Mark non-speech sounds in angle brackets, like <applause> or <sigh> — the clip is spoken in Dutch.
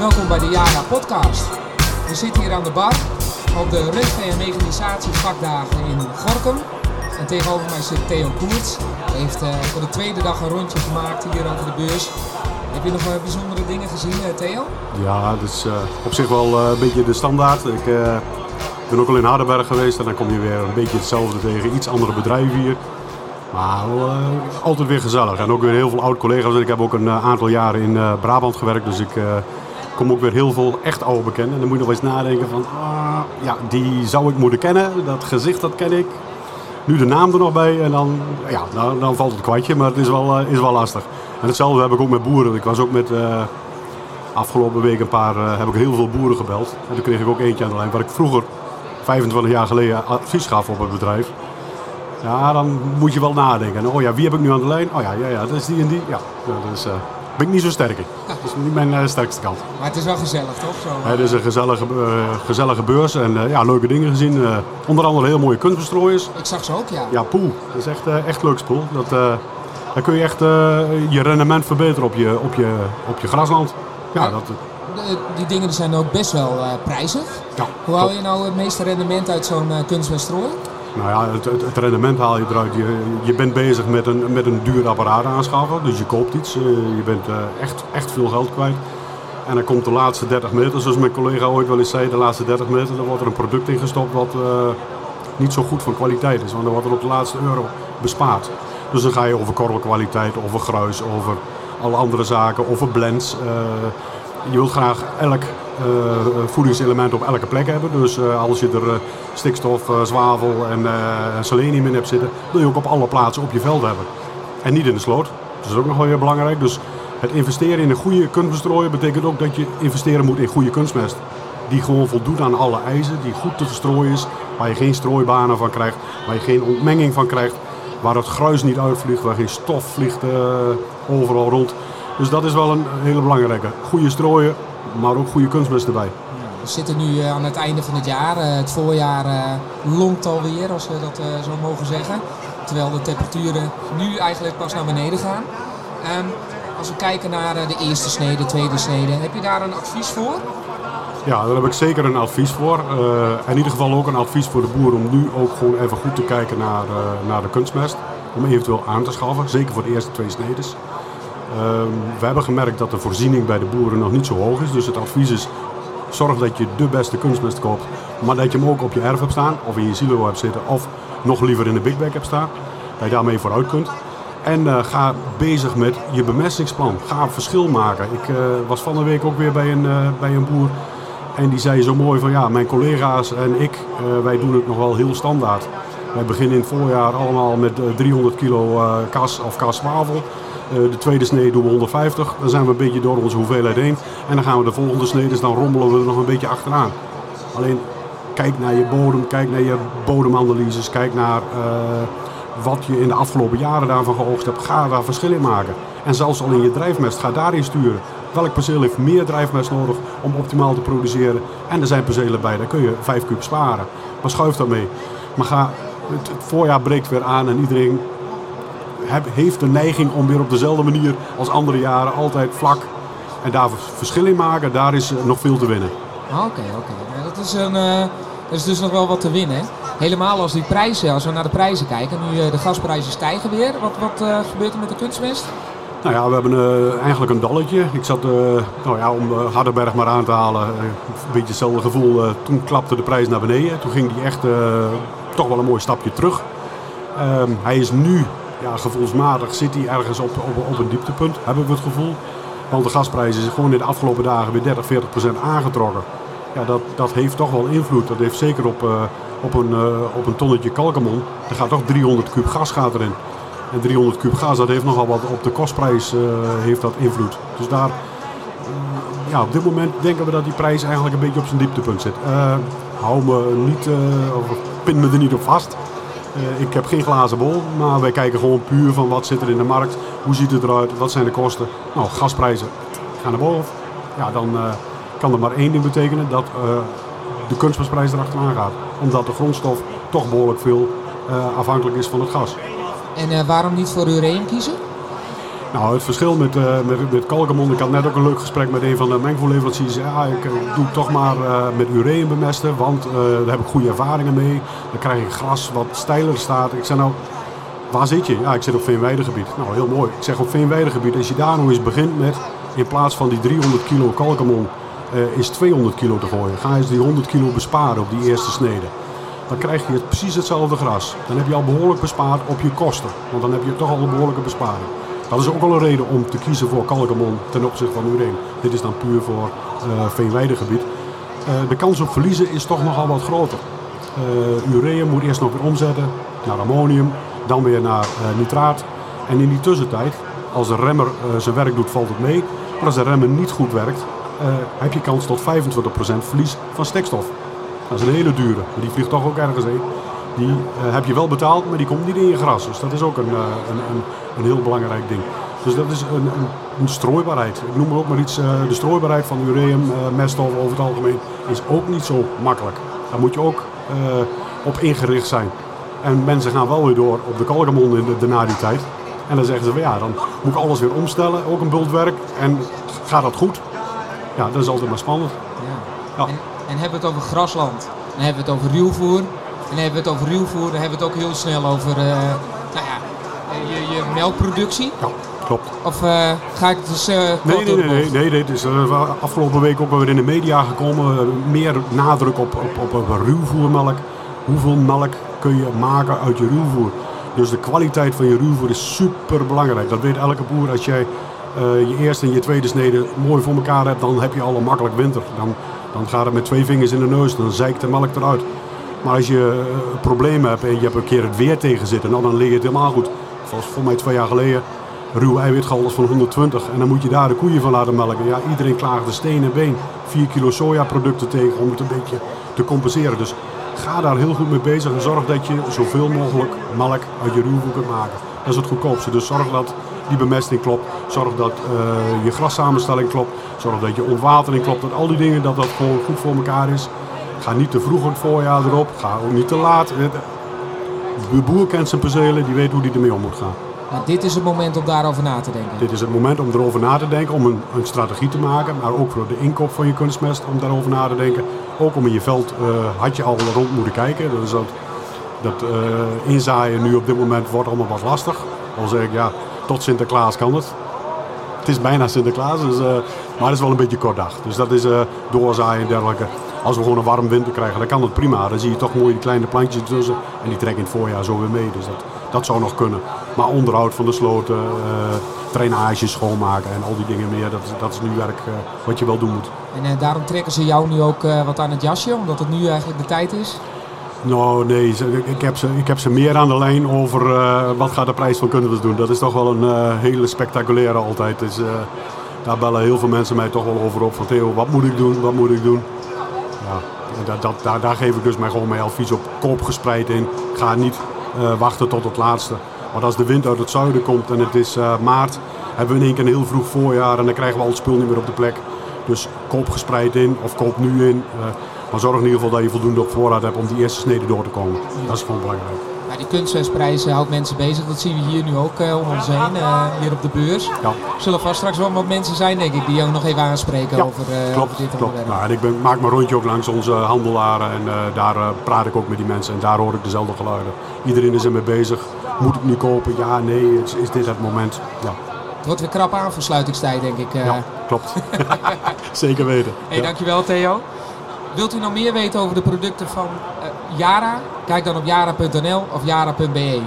Welkom bij de Jara podcast. We zitten hier aan de bar op de rugby- en mechanisatievakdagen in Gorkum. En tegenover mij zit Theo Koerts. Hij heeft eh, voor de tweede dag een rondje gemaakt hier over de beurs. Heb je nog wel bijzondere dingen gezien, eh, Theo? Ja, dat is op zich wel een beetje de standaard. Ik ben ook al in Hardenberg geweest en dan kom je weer een beetje hetzelfde tegen. Iets andere bedrijven hier. Maar altijd weer gezellig. En ook weer heel veel oud-collega's. Ik heb ook een aantal jaren in Brabant gewerkt. Dus ik kom ook weer heel veel echt oude bekenden. En dan moet je nog eens nadenken van... ah, ja, die zou ik moeten kennen. Dat gezicht, dat ken ik. Nu de naam er nog bij en dan, ja, dan, dan valt het kwartje. Maar het is wel, eh, is wel lastig. En hetzelfde heb ik ook met boeren. Ik was ook met... eh, Afgelopen week een paar, eh, heb ik heel veel boeren gebeld. En toen kreeg ik ook eentje aan de lijn waar ik vroeger, 25 jaar geleden, advies gaf op het bedrijf. Ja, dan moet je wel nadenken. Oh ja, wie heb ik nu aan de lijn? Oh ja, ja, ja dat is die en die. Ja, dat is, ben ik niet zo sterk in. Dat is niet mijn eh, sterkste kant. Maar het is wel gezellig, toch? Zo, Het is een gezellige, eh, gezellige beurs en eh, ja, leuke dingen gezien. Eh, onder andere heel mooie kunstbestrooiers. Ik zag ze ook, ja. Ja, poel. Dat is echt, eh, echt leuk spul. Dat, eh, daar kun je echt eh, je rendement verbeteren op je, op je, op je grasland. Ja, dat, die dingen zijn ook best wel eh, prijzig. ja, Hoe haal je nou het meeste rendement uit zo'n kunstmeststrooi? Nou ja, het, rendement haal je eruit. Je, je bent bezig met een, met een duur apparaat aanschaffen. Dus je koopt iets. eh, Je bent eh, echt, echt veel geld kwijt. En dan komt de laatste 30 meter, zoals mijn collega ooit wel eens zei, de laatste 30 meter, dan wordt er een product ingestopt wat eh, niet zo goed van kwaliteit is. Want dan wordt er op de laatste euro bespaard. Dus dan ga je over korrelkwaliteit, over gruis, over alle andere zaken, over blends. Je wilt graag elk eh, voedingselement op elke plek hebben. Dus eh, als je er eh, stikstof, eh, zwavel en eh, selenium in hebt zitten, wil je ook op alle plaatsen op je veld hebben. En niet in de sloot. Dat is ook nog wel heel belangrijk. Dus het investeren in een goede kunstbestrooier betekent ook dat je investeren moet in goede kunstmest. Die gewoon voldoet aan alle eisen, die goed te verstrooien is, waar je geen strooibanen van krijgt, waar je geen ontmenging van krijgt, waar het gruis niet uitvliegt, waar geen stof vliegt eh, overal rond. Dus dat is wel een hele belangrijke. Goede strooien, maar ook goede kunstmest erbij. We zitten nu eh, aan het einde van het jaar. Eh, het voorjaar eh, longt alweer, als we dat zo mogen zeggen. Terwijl de temperaturen nu eigenlijk pas naar beneden gaan. Ehm, als we kijken naar de eerste snede, tweede snede, heb je daar een advies voor? Ja, daar heb ik zeker een advies voor. In ieder geval ook een advies voor de boer om nu ook gewoon even goed te kijken naar, naar de kunstmest. Om eventueel aan te schaffen, zeker voor de eerste twee snedes. Ehm, we hebben gemerkt dat de voorziening bij de boeren nog niet zo hoog is. Dus het advies is, zorg dat je de beste kunstmest koopt. Maar dat je hem ook op je erf hebt staan, of in je silo hebt zitten, of nog liever in de big bag hebt staan. Dat je daarmee vooruit kunt. En eh, ga bezig met je bemestingsplan. Ga verschil maken. Ik eh, was van de week ook weer bij een, eh, bij een boer. En die zei zo mooi van ja, mijn collega's en ik, wij doen het nog wel heel standaard. Wij beginnen in het voorjaar allemaal met eh, 300 kilo kas of kas zwavel. Eh, de tweede snee doen we 150. Dan zijn we een beetje door onze hoeveelheid heen. En dan gaan we de volgende snee, dus dan rommelen we er nog een beetje achteraan. Alleen kijk naar je bodem, kijk naar je bodemanalyses, kijk naar eh, wat je in de afgelopen jaren daarvan geoogst hebt. Ga daar verschil in maken. En zelfs al in je drijfmest, ga daarin sturen. Welk perceel heeft meer drijfmest nodig om optimaal te produceren? En er zijn percelen bij, daar kun je 5 kub sparen. Maar schuif dat mee. Maar ga, het, voorjaar breekt weer aan en iedereen heeft de neiging om weer op dezelfde manier als andere jaren altijd vlak en daar verschil in maken. Daar is eh, nog veel te winnen. Ah, Oké, oké. Nou, dat, is een, eh, dat is dus nog wel wat te winnen. Helemaal als die prijzen, als we naar de prijzen kijken. Nu eh, de gasprijzen stijgen weer. Wat, wat gebeurt er met de kunstmest? Nou ja, we hebben eigenlijk een dalletje. Ik zat, nou ja, om Hardenberg maar aan te halen, een beetje hetzelfde gevoel. toen klapte de prijs naar beneden. Toen ging die echt toch wel een mooi stapje terug. Ehm, hij is nu, ja, gevoelsmatig, zit hij ergens op, op, een dieptepunt, hebben we het gevoel. Want de gasprijs is gewoon in de afgelopen dagen weer 30, 40 procent aangetrokken. Ja, dat, dat heeft toch wel invloed. Dat heeft zeker op, eh, op, een, eh, op een tonnetje kalkamon. Er gaat toch 300 kub gas gaat erin. En 300 kub gas, dat heeft nogal wat op de kostprijs eh, heeft dat invloed. Dus daar, mm, ja, op dit moment denken we dat die prijs eigenlijk een beetje op zijn dieptepunt zit. Hou me niet, of pin me er niet op vast. Eh, ik heb geen glazen bol, maar wij kijken gewoon puur van wat zit er in de markt. Hoe ziet het eruit? Wat zijn de kosten? Nou, gasprijzen gaan naar boven. Ja, dan eh, kan er maar één ding betekenen dat eh, de kunstmestprijs erachteraan gaat. Omdat de grondstof toch behoorlijk veel afhankelijk is van het gas. En waarom niet voor ureum kiezen? Nou, het verschil met, uh, met, met ik had net ook een leuk gesprek met een van de mengvoerleveranciers. Ja, ik uh, doe toch maar uh, met ureum bemesten, want daar heb ik goede ervaringen mee. Dan krijg ik gras wat steiler staat. Ik zei nou, waar zit je? Ja, ik zit op veenweidegebied. Nou, heel mooi. Ik zeg op veenweidegebied, als je daar nog eens begint met, in plaats van die 300 kilo Kalkamon, is 200 kilo te gooien. Ga eens die 100 kilo besparen op die eerste snede dan krijg je precies hetzelfde gras. Dan heb je al behoorlijk bespaard op je kosten. Want dan heb je toch al een behoorlijke besparing. Dat is ook wel een reden om te kiezen voor kalkamon ten opzichte van ureen. Dit is dan puur voor uh, veenweidegebied. Uh, de kans op verliezen is toch nogal wat groter. Uh, urea moet eerst nog weer omzetten naar ammonium, dan weer naar nitraat. En in die tussentijd, als de remmer zijn werk doet, valt het mee. Maar als de remmer niet goed werkt, heb je kans tot 25% verlies van stikstof. Dat is een hele dure, maar die vliegt toch ook ergens heen. Die uh, heb je wel betaald, maar die komt niet in je gras. Dus dat is ook een, uh, een, een, een, heel belangrijk ding. Dus dat is een, een strooibaarheid. Ik noem maar ook maar iets. Uh, de strooibaarheid van ureum, meststof over het algemeen is ook niet zo makkelijk. Daar moet je ook op ingericht zijn. En mensen gaan wel weer door op de kalkamon in de, de na die tijd. En dan zeggen ze van ja, dan moet ik alles weer omstellen, ook een bultwerk. En gaat dat goed? Ja, dat is altijd maar spannend. Ja. ja. En hebben we het over grasland. Dan hebben we het over ruwvoer. En dan hebben we het over ruwvoer. Dan hebben we het ook heel snel over uh, nou ja, je, je, melkproductie. Ja, klopt. Of uh, ga ik het dus... Uh, nee, nee, nee, nee, nee, dit is afgelopen week ook weer in de media gekomen. meer nadruk op, op, op, op ruwvoermelk. Hoeveel melk kun je maken uit je ruwvoer? Dus de kwaliteit van je ruwvoer is super belangrijk. Dat weet elke boer. Als jij je eerste en je tweede snede mooi voor elkaar hebt, dan heb je al een makkelijk winter. Dan dan gaat het met twee vingers in de neus, dan zeikt de melk eruit. Maar als je uh, problemen hebt en je hebt een keer het weer tegen zitten, nou, dan lig je het helemaal goed. Zoals voor mij twee jaar geleden, ruw eiwitgehalte van 120. En dan moet je daar de koeien van laten melken. Ja, iedereen klaagde steen en been. 4 kilo sojaproducten tegen om het een beetje te compenseren. Dus ga daar heel goed mee bezig en zorg dat je zoveel mogelijk melk uit je ruwvoer kunt maken. Dat is het goedkoopste. Dus zorg dat die bemesting klopt. Zorg dat uh, je grassamenstelling klopt. Zorg dat je ontwatering klopt. Dat al die dingen dat dat gewoon goed voor elkaar is. Ga niet te vroeg het voorjaar erop. Ga ook niet te laat. De boer kent zijn percelen. Die weet hoe hij ermee om moet gaan. Maar dit is het moment om daarover na te denken. Dit is het moment om erover na te denken, om een, een strategie te maken, maar ook voor de inkoop van je kunstmest om daarover na te denken. Ook om in je veld uh, had je al rond moeten kijken. Dus dat, dat uh, inzaaien nu op dit moment wordt allemaal wat lastig. Dan zeg ik ja, tot Sinterklaas kan het. Het is bijna Sinterklaas, dus, uh, maar het is wel een beetje kort dag. Dus dat is doorzaaien en dergelijke. Als we gewoon een warm winter krijgen, dan kan het prima. Dan zie je toch mooi die kleine plantjes tussen. En die trekken in het voorjaar zo weer mee. Dus dat, dat zou nog kunnen. Maar onderhoud van de sloten, uh, schoonmaken en al die dingen meer. Dat, dat is nu werk wat je wel doen moet. En daarom trekken ze jou nu ook wat aan het jasje, omdat het nu eigenlijk de tijd is? Nou nee, ik heb, ze, ik heb ze meer aan de lijn over wat gaat de prijs van kunstmest doen. Dat is toch wel een hele spectaculaire altijd. Dus, daar bellen heel veel mensen mij toch wel over op. Van Theo, wat moet ik doen, wat moet ik doen? Dat, daar, daar geef ik dus mij gewoon mijn advies op. Koop gespreid in. Ga niet wachten tot het laatste. Want als de wind uit het zuiden komt en het is maart, hebben we in één keer een heel vroeg voorjaar en dan krijgen we al het spul niet meer op de plek. Dus koop gespreid in of koop nu in. Maar zorg in ieder geval dat je voldoende voorraad hebt om die eerste snede door te komen. Dat is gewoon belangrijk. Die kunstmestprijs houdt mensen bezig. Dat zien we hier nu ook uh, om ons heen, uh, hier op de beurs. Ja. Er zullen vast straks wel wat mensen zijn, denk ik, die jou nog even aanspreken ja, over, uh, klopt, over dit klopt. onderwerp. Nou, en ik ben, maak mijn rondje ook langs onze handelaren en daar praat ik ook met die mensen. En daar hoor ik dezelfde geluiden. Iedereen is ermee bezig. Moet ik nu kopen? Ja, nee, is, is dit het moment? Ja. Het wordt weer krap aan voor sluitingstijd, denk ik. Ja, klopt. <laughs> Zeker weten. Hey, ja. Dankjewel, Theo. Wilt u nog meer weten over de producten van uh, Yara? Kijk dan op yara.nl of yara.be.